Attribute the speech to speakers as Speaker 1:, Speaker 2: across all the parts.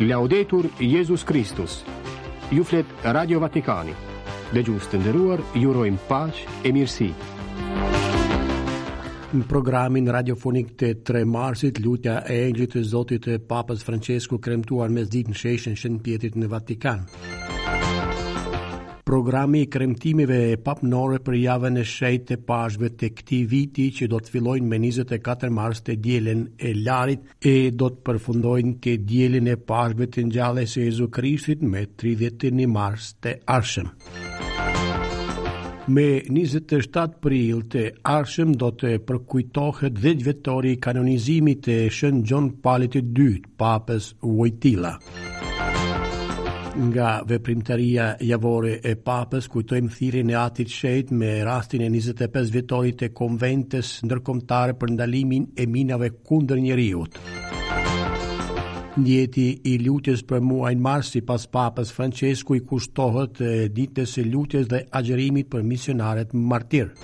Speaker 1: Laudetur Jezus Kristus Ju flet Radio Vatikani Dëgjues të nderuar, ju urojmë paqe e mirësi Në programin radiofonik të 3 marsit, lutja e engjëllit të Zotit të Papës Françesku kremtuar mesditë në sheshin e Shën Pjetrit në Vatikan. Programi i kremtimeve papnore për javën e shejt të Pashkëve të këtij viti që do të fillojnë me 24 mars të dielën e Larit e do të përfundojnë të dielën e Pashkëve të Ngjalljes së Jezu Krishtit me 31 mars të ardhshëm. Me 27 prill të ardhshëm do të përkujtohet 10 vjetori i kanonizimit të Shën Gjon Palit të Dytë. Papës Wojtyla. Nga veprimtaria javore e Papës kujtojmë thirrjen e Atit Shejt me rastin e 25 vjetorit të Konventës Ndërkombëtare për ndalimin e minave kundër njeriut. Ndjeti i lutjes për muajin mars sipas Papës Françesku i kushtohet ditës së lutjes dhe agjërimit për misionarët martirë.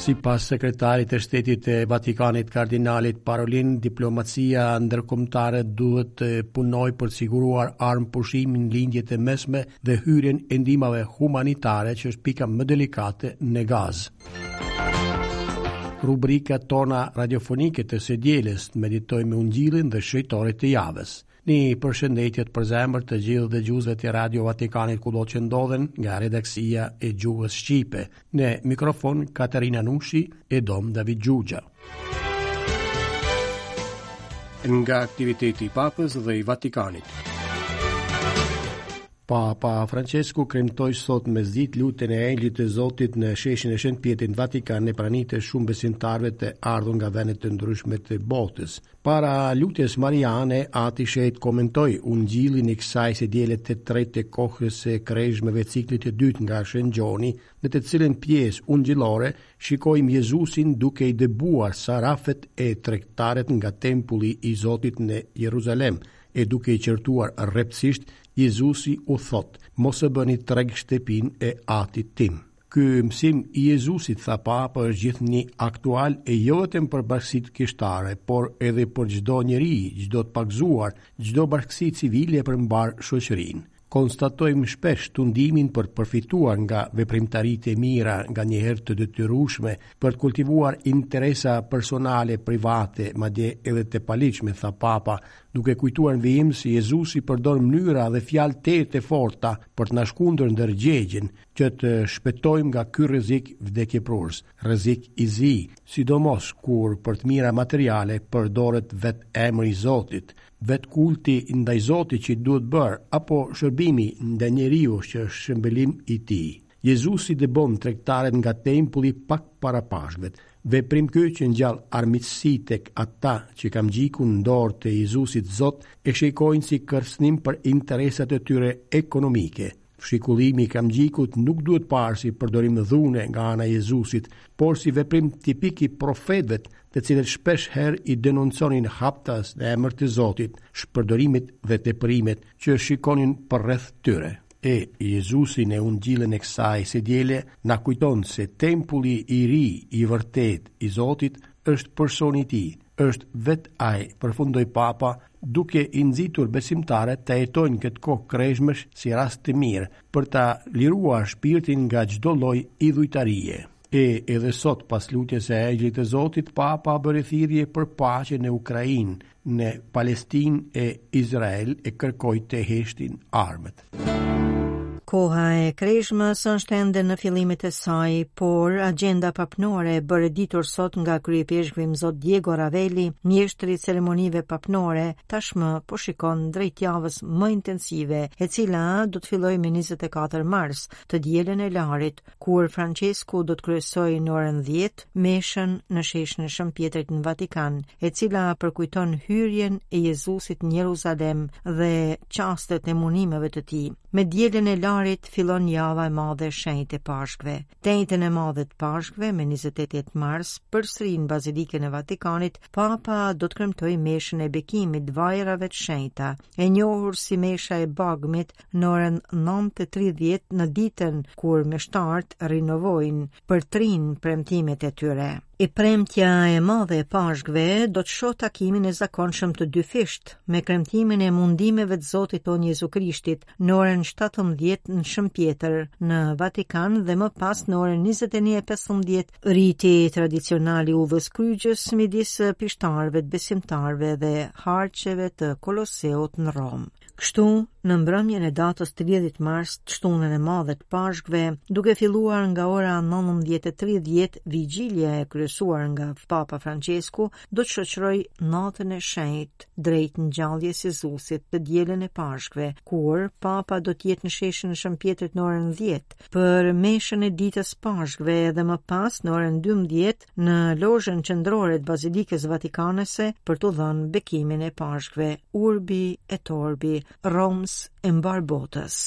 Speaker 1: Sipas sekretarit të shtetit të Vatikanit kardinalit Parolin, diplomacia ndërkombëtare duhet të punojë për të siguruar armëpushimin në Lindje të Mesme dhe hyrjen e ndihmave humanitare që është pika më delikate në Gazë. Rubrikat tona radiofonike të së dielës, meditojmë Ungjillin dhe shejtorët e javës. Një përshëndetje të përzemërt të gjithë dëgjuesve të Radio Vatikanit kudo që ndodhen nga redaksia e gjuhës shqipe. Në mikrofon Katerina Nushi e Dom David Xhuxha. Nga aktiviteti i Papës dhe i Vatikanit. Papa Françesku kremtoi sot mesditë lutjen e Engjëllit të Zotit në sheshin e Shën Pjetrit në Vatikan në prani të shumë besimtarëve të ardhur nga vende të ndryshme të botës. Para lutjes mariane, Ati i Shejt komentoi ungjillin e kësaj së diele të tretë të kohës së kreshmeve ciklit të dytë nga Shën Gjoni, në të cilën pjesë ungjillore shikojmë Jezusin duke i dëbuar sarafet e tregtarët nga tempulli i Zotit në Jeruzalem e duke i qërtuar rreptësisht Jezusi u thotë, Mos e bëni treg shtëpinë e Atit tim. Ky mësim i Jezusit, tha Papa, është gjithnjë aktual e jo vetëm për bashkësitë kishtare, por edhe për çdo njeri, çdo të pagëzuar, çdo bashkësi civile për mbarë shoqërinë. Konstatojmë shpesh tundimin për të përfituar nga veprimtaritë e mira, nganjëherë të detyrueshme, për të kultivuar interesa personale private, madje edhe të paligjshme, tha Papa, duke kujtuar në vijim se Jezusi përdor mënyra dhe fjalë tejet të forta për të na shkundur ndërgjegjen, që të shpëtojmë nga ky rrezik vdekjeprurës, rrezik i zi, sidomos kur për të mira materiale përdoret vetë emri i Zotit, vetë kulti ndaj Zotit që i duhet bërë, apo shërbimi ndaj njeriu që është shëmbëllim i tij. Jezusi dëbon tregtarët nga tempulli pak para Pashkëve. Veprim ky që ngjall armiqësi tek ata që kamgjikun në dorë të Jezusit Zot e shikojnë si kërcënim për interesat e tyre ekonomike. Fshikullimi i kamgjikut nuk duhet parë si përdorim dhune nga ana e Jezusit, por si veprim tipik i profetëve, të cilët shpeshherë i denonconin haptas në emër të Zotit, shpërdorimet dhe teprimet që shikonin përreth tyre. E Jezusi në Ungjillin e kësaj së diele na kujton se tempulli i ri i vërtetë i Zotit është personi i tij, është vetë ai, përfundoi Papa duke i nxitur besimtarët ta jetojnë këtë kohë kreshmesh si rast të mirë për ta liruar shpirtin nga çdo lloj idhujtarie. E edhe sot pas lutjes së Engjëllit të Zotit Papa bëri thirrje për paqe në Ukrainë, në Palestinë e Izrael e kërkoi të heshtin armët.
Speaker 2: Koha e Kreshmës është ende në fillimet e saj, por agjenda papnore e bërë ditur sot nga kryeipeshkvi Imzot Diego Ravelli, mjeshtri i ceremonive papnore, tashmë po shikon drejt javës më intensive, e cila do të fillojë me 24 mars, të dielën e larit, Kur Françesku do të kryesojë në orën 10 meshën në sheshin e Shën Pjetrit në Vatikan, e cila përkujton hyrjen e Jezusit në Jeruzalem dhe çastet e mundimeve të tij. Me të dielën e larit fillon java e madhe e shenjtë e Pashkëve. Të enjten e madhe të Pashkëve me 28 mars përsëri në Bazilikën e Vatikanit, Papa do të kremtojë meshën e bekimit të vajrave të shenjta, e njohur si mesha e bagmit në orën 9.30 në ditën kur meshtarët rinovojnë përtërijnë premtimet e tyre. E premtja e madhe e Pashkëve do të shohë takimin e zakonshëm të dyfishtë me kremtimin e mundimeve të Zotit tonë Jezu Krishtit në orën 17 në Shën Pjetër në Vatikan dhe më pas në orën 21:15 riti tradicional i udhës së kryqit midis pishtarëve të besimtarëve dhe harqeve të Koloseut në Romë. Kështu, në mbrëmjen e datës 30 mars, të shtunën e madhe të Pashkëve, duke filluar nga ora 19:30, vigjilja e kryesuar nga Papa Françesku do të shoqërojë natën e shenjtë drejt ngjalljes së Jezusit të dielën e Pashkëve, kur Papa do të jetë në sheshin e Shën Pjetrit në orën 10, për meshën e ditës së Pashkëve dhe më pas në orën 12 në lozhën qendrore të Bazilikës Vatikanese për t'u dhënë bekimin e Pashkëve Urbi et Orbi, Romës e mbarë botës.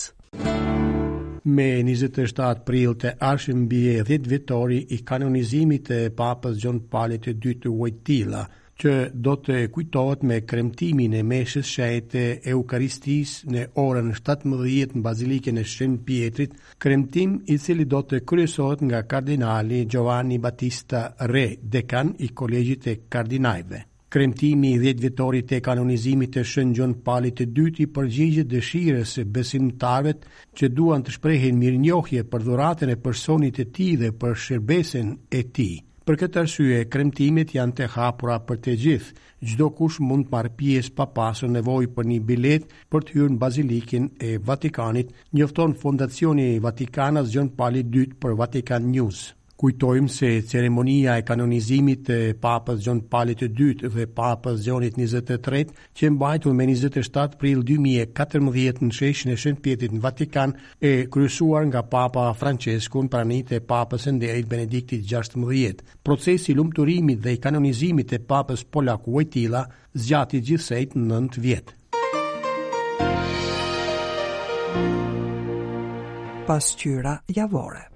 Speaker 1: Me 27 prill të ardhshëm bie 10 vjetori i kanonizimit të Papës Gjon Palit të Dytë Wojtyla, që do të kujtohet me kremtimin e meshës shejte të Eukaristisë në orën 17 në Bazilikën e Shën Pjetrit, kremtim i cili do të kryesohet nga kardinali Giovanni Battista Re, dekan i Kolegjit të Kardinajve. Kremtimi i 10 vjetorit të kanonizimit të Shën Gjon Palit të Dytë i përgjigjet dëshirës së besimtarëve që duan të shprehin mirënjohje për dhuratën e personit të tij dhe për shërbesën e tij. Për këtë arsye, kremtimet janë të hapura për të gjithë. Çdokush mund të marrë pjesë pa pasur nevojë për një biletë për të hyrë në Bazilikën e Vatikanit, njofton Fondacioni Vatikanas Gjon Pali i Dytë për Vatican News. Kujtojmë se ceremonia e kanonizimit të Papës Gjon Palit të Dytë dhe Papës Gjonit njëzet e tretë qe mbajtur me njëzet e shtatë prill dy mijë e katërmbëdhjetë në sheshin e Shën Pjetrit në Vatikan e kryesuar nga Papa Françesku në praninë e Papës së Nderit Benediktit gjashtëmbëdhjetë. Procesi i lumturimit dhe i kanonizimit të Papës polak Wojtyla zgjati gjithsejt nëntë vjet.
Speaker 3: Pasqyra javore.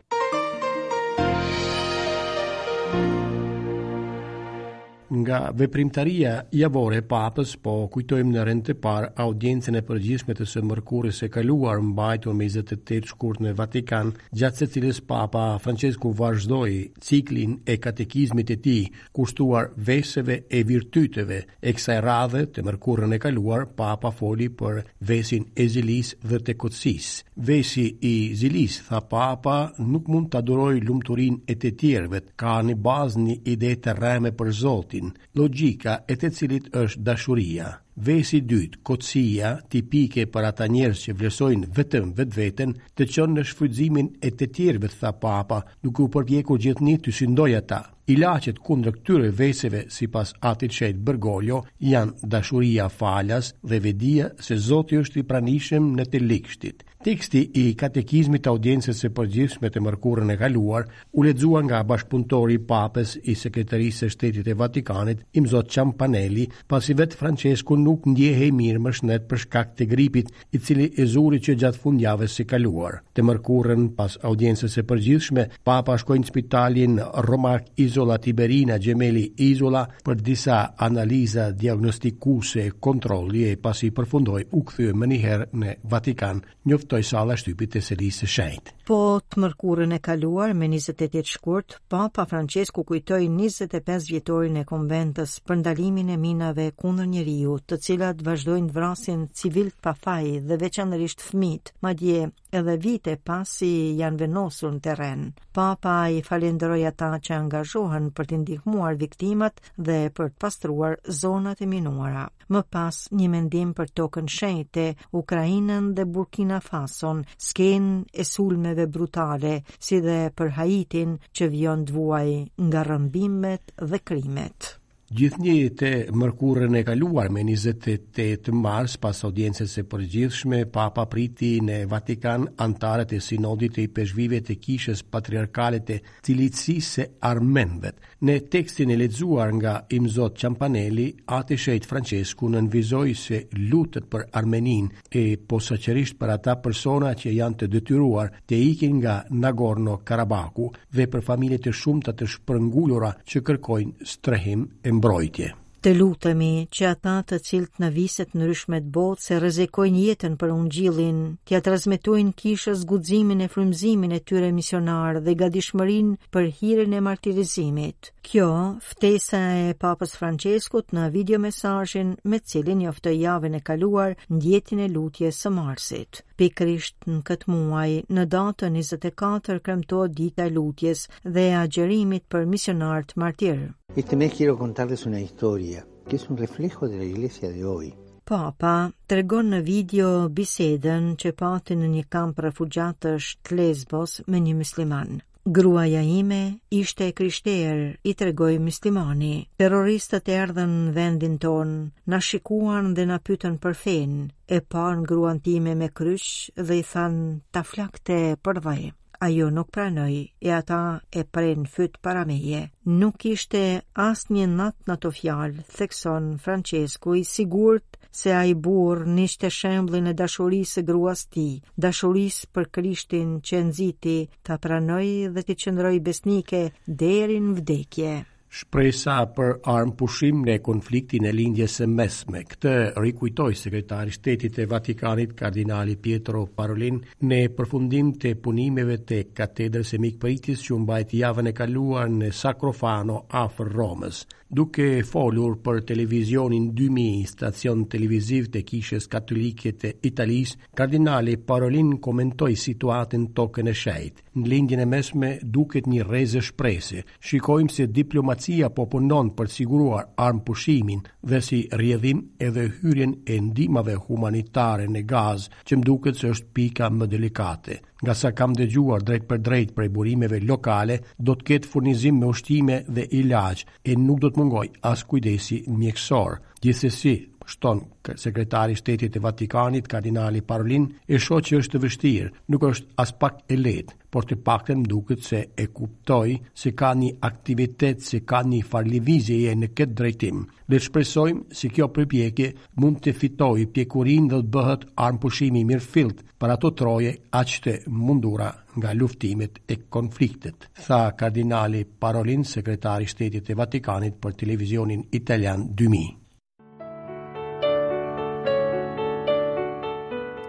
Speaker 1: Nga veprimtaria javore e Papës po kujtojmë në rend të parë audiencën e përgjithshme të së mërkurës së kaluar mbajtur me 28 shkurt në Vatikan, gjatë së cilës Papa Françesku vazhdoi ciklin e katekizmit të tij, kushtuar veseve e virtyteve. E kësaj radhe, të mërkurën e kaluar, Papa foli për vesin e zilisë dhe të kotësisë. Vesi i Zilisë tha Papa nuk mund ta durojë lumturinë e të tjerëvet, ka në bazë një ide të rreme për Zotin, logjika e të cilit është dashuria. Vesi i dytë, kotësia, tipike për ata njerëz që vlerësojnë vetëm vetveten, të çon në shfrytëzimin e të tjerëvet tha Papa, duke u përpjekur gjithnji t'i sundojë ata. Ilaçet kundër këtyre veseve sipas Atit Shejt Bergoglio janë dashuria falas dhe vetëdija se Zoti është i pranishëm në të ligshtit. Teksti i Katekizmit të Audiencës së Përgjithshme të mërkurën e kaluar u lexua nga bashkëpunëtori i Papës i Sekretarisë së Shtetit të Vatikanit, Imzot Ciampanelli, pasi vetë Françesku nuk ndjehej mirë me shnet për shkak të gripit, i cili e zuri që gjatë fundjavës së kaluar. Të mërkurën, pas audiencës së përgjithshme, Papa shkoi në spitalin romak Isola Tiberina Gemelli Isola për disa analiza diagnostikuese kontrolli, e pasi përfundoi u kthye menjëherë në Vatikan, njoftoi salla e shtypit të Selisë së Shenjtë.
Speaker 2: Po të mërkurën e kaluar me 28 shkurt, Papa Françesku kujtoi 25 vjetorin e konventës për ndalimin e minave kundër njeriu, të cilat vazhdojnë të vrasin civilë të pafaj dhe veçanërisht fëmijët, madje edhe vite pasi janë vendosur në terren. Papa i falënderoi ata që angazhohen për të ndihmuar viktimat dhe për të pastruar zonat e minuara. Më pas, një mendim për Tokën e Shenjtë, Ukrainën dhe Burkina Fason, skenë e sulmeve brutale, si dhe për Haitin që vijon të vuajë nga rëmbimet dhe krimet.
Speaker 1: Gjithnjë të mërkurën e kaluar më 28 mars pas audiencës së përgjithshme, Papa priti në Vatikan anëtarët e Sinodit të Ipeshkvijve të Kishës Patriarkale të Cilicisë së armenëve. Në tekstin e lexuar nga Imzot Çampaneli, Ati i Shenjtë Françesku nënvizoi se lutet për Armeninë e posaçërisht për ata persona që janë të detyruar të ikin nga Nagorno Karabaku dhe për familjet e shumta të shpërngulura që kërkojnë strehim e mbrojtje.
Speaker 2: Të lutemi që ata të cilët në viset e ndryshme të botës rrezikojnë jetën për Ungjillin, t'ia transmetojnë kishës guximin e frymëzimin e tyre misionar dhe gatishmërinë për hirin e martirizimit. Kjo, ftesa e Papës Françeskut në videomesazhin me cilin njoftoi javën e kaluar ndjetin e lutjes së marsit. Pikërisht në këtë muaj, në datën 24 kremtohet dita e lutjes dhe e agjërimit për misionarët martirë.
Speaker 4: Este mes quiero contarles una historia, que es un reflejo de la Iglesia de hoy.
Speaker 2: Papa tregon në video bisedën që pati në një kamp refugjatësh të Lesbos me një mysliman. Gruaja ime ishte e krishterë, i tregoi myslimani. Terroristët erdhën në vendin tonë, na shikuan dhe na pyetën për fenë, e panë gruan time me kryq dhe i thanë ta flakte përdhe. Ajo nuk pranoi e ata e prenë në fyt para meje. Nuk kishte asnjë inat në ato fjalë, thekson Françesku i sigurt se ai burrë ndiqte shembullin e dashurisë së gruas së tij, dashurisë për Krishtin që e nxiti ta pranojë dhe t'i qëndrojë besnike deri në vdekje.
Speaker 1: Shpresa për armëpushim në konfliktin e Lindjes së Mesme. Këtë rikujtoi sekretari i Shtetit të Vatikanit, kardinali Pietro Parolin, në përfundim të punimeve të katedrës së mikpritjes që u mbajt javën e kaluar në Sacrofano afër Romës. Duke folur për televizionin 2000, stacion televiziv të Kishës Katolike të Italisë, kardinali Parolin komentoi situatën në Tokën e Shenjtë. Në Lindjen e Mesme duket një rreze shprese. Shikojmë se diplomacia po punon për të siguruar armëpushimin dhe si rrjedhim edhe hyrjen e ndihmave humanitare në Gazë, që më duket se është pika më delikate. Nga sa kam dëgjuar drejtpërdrejt prej burimeve lokale, do të ketë furnizim me ushqime dhe ilaçe e nuk do të mungojë as kujdesi mjekësor. Gjithsesi, shton Sekretari i Shtetit të Vatikanit, Kardinali Parolin, e shoh që është e vështirë, nuk është aspak e lehtë, por të paktën më duket se e kuptoj se ka një aktivitet, se ka njëfarë lëvizjeje në këtë drejtim. Le të shpresojmë se kjo përpjekje mund të fitojë pjekurinë dhe të bëhet armëpushimi i mirëfilltë për ato troje aq të mundura nga luftimet e konfliktet, tha kardinali Parolin, sekretari i Shtetit të Vatikanit për televizionin italian dy mijë.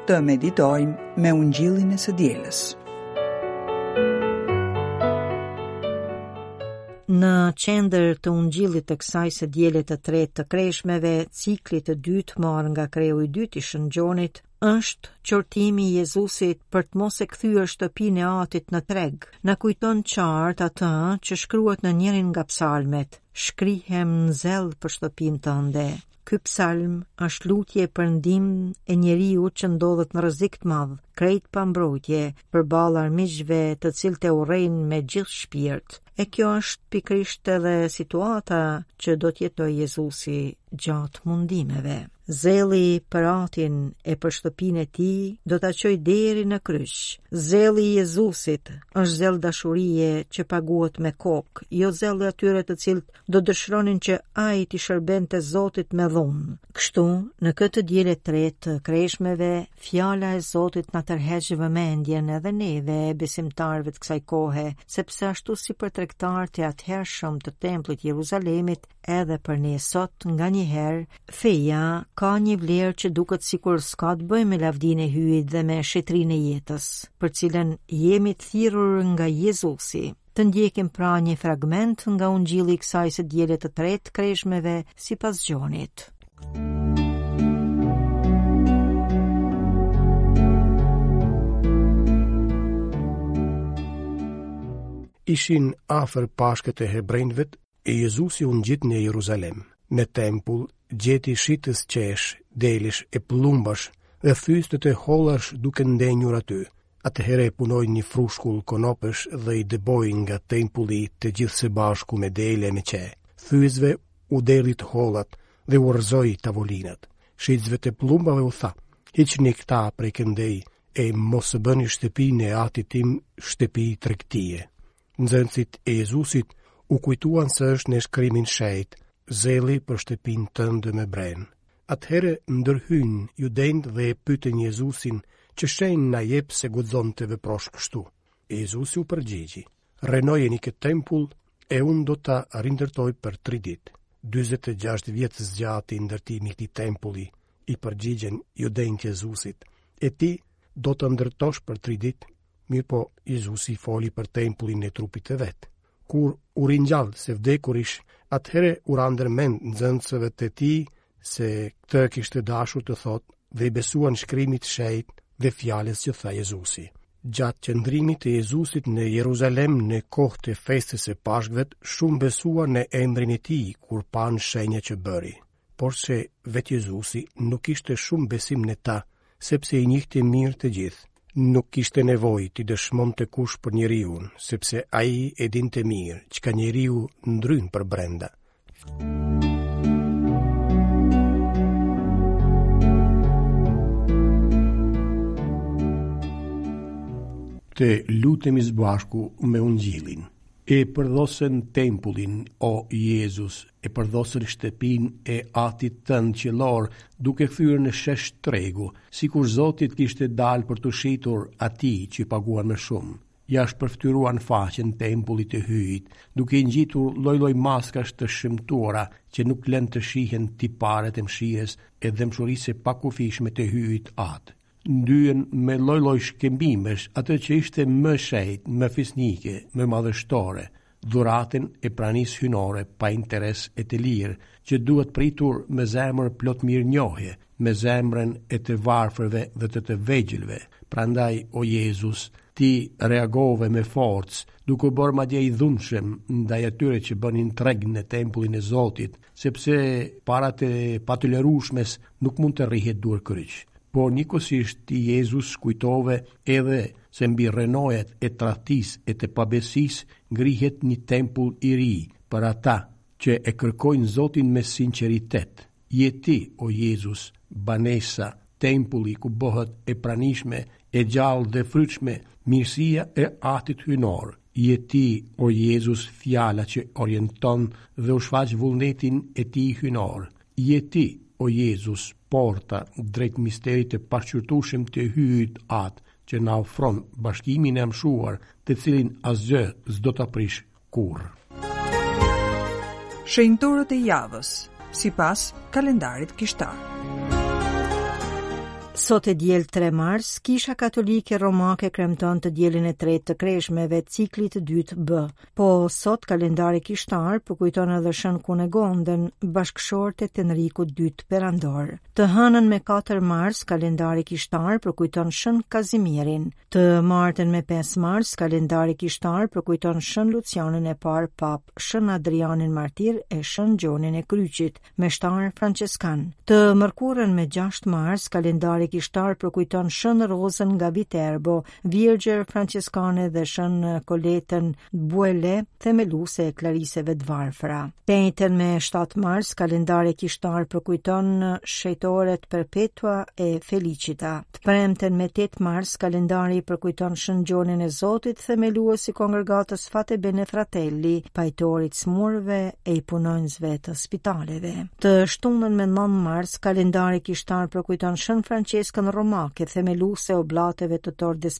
Speaker 3: Të meditojmë me ungjillin e së dielës.
Speaker 2: Në qendër të ungjillit të kësaj së diele të tretë të kreshmeve, ciklit të dytë marrë nga kreu i dytë i Shën Gjonit, Është qortimi i Jezusit për të mos e kthyer shtëpinë e atit në treg. Na kujton qartë atë që shkruhet në njërin nga psalmet, shkrihem në zell për shtëpinë tënde. Ky psalm është lutje për ndihmë e njeriut që ndodhet në rrezik të madh, krejt pa mbrojtje, përballë armiqve të cilët e urrejnë me gjithë shpirt. E kjo është pikërisht edhe situata që do të jetojë Jezusi gjatë mundimeve. Zelli për atin e për shtëpinë e tij do ta çojë deri në kryq. Zelli i Jezusit është zell dashurie që paguhet me kokë, jo zelli i atyre të cilët do dëshironin që ai t'i shërbente Zotit me dhunë. Kështu, në këtë diele të tretë të kreshmeve, fjala e Zotit na tërheq vëmendjen edhe neve besimtarëve të kësaj kohe, sepse ashtu si për tregtarët e atëhershëm të tempullit të Jeruzalemit, edhe për ne sot nganjëherë, feja ka një vlerë që duket sikur s'ka të bëjë me lavdinë e hyjit dhe me shenjtërinë e jetës, për cilën jemi thirrur nga Jezusi. Të ndjekim pra një fragment nga ungjilli i kësaj së diele të tretë të kreshmeve sipas Gjonit.
Speaker 1: Ishin afër pashkët e hebrenjvet E Jezusi u ngjit në Jeruzalem, në tempull, gjeti shitës qesh, delesh e pëllumbash dhe thyes të të hollash duke ndenjur aty. Atëherë e punoi një frushkull konopesh dhe i dëboi nga tempulli të gjithë së bashku me dele e me qe. Thyesve u derdhi të hollat dhe ua rrëzoi tavolinat. Shitësve të pëllumbave u tha, hiqni këta prej këndej e mos e bëni shtëpinë e Atit tim shtëpi tregtie. Nxënësit e Jezusit u kujtuan se është në shkrimin shenjt, zelli për shtëpinë tënde më bren. Atëherë ndërhynë judenjtë dhe e pyetën Jezusin ç'shenjë na jep se guxon të veprosh kështu. Jezusi u përgjigj, rrënojeni këtë tempull e unë do ta rindërtoj për tri dit. 46 vjet zgjati ndërtimi i këtij tempulli, i përgjigjen judenjtë Jezusit, e ti do ta ndërtosh për tri dit Mirëpo, Jezusi foli për tempullin e trupit të vet. Kur u ringjall së vdekurish, atëherë u ra ndër mend nxënësve të tij se këtë kishte dashur të thotë dhe i besuan shkrimit shenjt dhe fjalës që tha Jezusi. Gjatë qëndrimit të Jezusit në Jeruzalem në kohë të festës së Pashkëve, shumë besuan në emrin e tij kur panë shenjat që bëri. porse vetë Jezusi nuk kishte shumë besim në ta, sepse i njihte mirë të gjithë. Nuk kishte nevojë t'i dëshmonte kush për njeriun, sepse ai e dinte mirë çka njeriu ndryn për brenda. Të lutemi së bashku me Ungjillin e përdhosën tempullin o Jezus e përdhosën shtëpinë e atit tënd qiellor, duke e kthyer në shesh tregu, sikur Zoti të kishte dalë për t'u shitur atij që paguan më shumë. Ia shpërfytyruan faqen tempullit të hyjit, duke i ngjitur lloj-lloj maskash të shëmtuara që nuk lënë të shihen tiparet e mëshirës e dhëmshurisë së pakufishme të hyjit atë. ndynë me lloj-lloj shkëmbimesh atë që ishte më e shenjtë, më fisnike, më madhështore, dhuratën e pranisë hyjnore pa interes e të lirë, që duhet pritur me zemër plot mirënjohje, me zemrën e të varfërve dhe të të vegjëlve. Prandaj, o Jezus, ti reagove me forcë, duke u bërë madje i dhunshëm ndaj atyre që bënin treg në tempullin e Zotit, sepse para të patolerueshmes nuk mund të rrihet duarkryq. Por njëkohësisht ti Jezus kujtove edhe se mbi rrënojat e tradhtisë e të pabesisë ngrihet një tempull i ri për ata që e kërkojnë Zotin me sinqeritet. Je ti, o Jezus, banesa, tempulli ku bëhet e pranishme, e gjallë dhe e frytshme mirësia e Atit hyjnor. Je ti, o Jezus, fjala që orienton dhe u shfaq vullnetin e tij hyjnor. Je ti, o Jezus, porta drejt misterit të pashqyrtueshëm të hyjit atë që na ofron bashkimin e amshuar, të cilin asgjë s'do ta prish kurrë.
Speaker 3: Shenjtorët e javës. sipas kalendarit kishtar.
Speaker 2: Sot e diel 3 mars, Kisha Katolike Romake kremton të dielin e tretë të kreshmeve ciklit të dytë B. Po sot kalendari kishtar përkujton edhe Shën Kunegondën, bashkëshorte e Henrikut II Perandor. Të hënën me 4 mars kalendari kishtar përkujton Shën Kazimirin, Të martën me 5 mars, kalendari kishtar përkujton Shën Lucianin e parë papë, Shën Adrianin martir e Shën Gjonin e Kryqit, meshtar franceskan. Të mërkurën me 6 mars, kalendari kishtar përkujton Shën Rozën nga Viterbo, Virgjër franceskane dhe Shën Koletën Buele, themeluse e klariseve të varfra. Të enjten me 7 mars, kalendari kishtar përkujton shenjtoret Perpetua e Felicita. Të premten me 8 mars, kalendari përkujton Shën Gjonin e Zotit, themelues i kongregatës Fate Bene Fratelli, pajtor i të sëmurëve e i punonjësve të spitaleve. Të shtunën me 9 mars, kalendari kishtar përkujton Shën Françeskën Romake, themeluse e oblateve të Tor des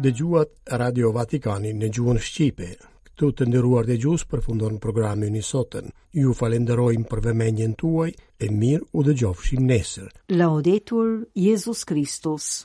Speaker 1: Dëgjuat Radio Vatikanin në gjuhën Shqipe. Këtu të nderuar dëgjues përfundon programi ynë i sotëm. Ju falënderojmë për vëmendjen tuaj e mirë u dëgjofshim nesër.
Speaker 2: Laudetur Jezus Kristus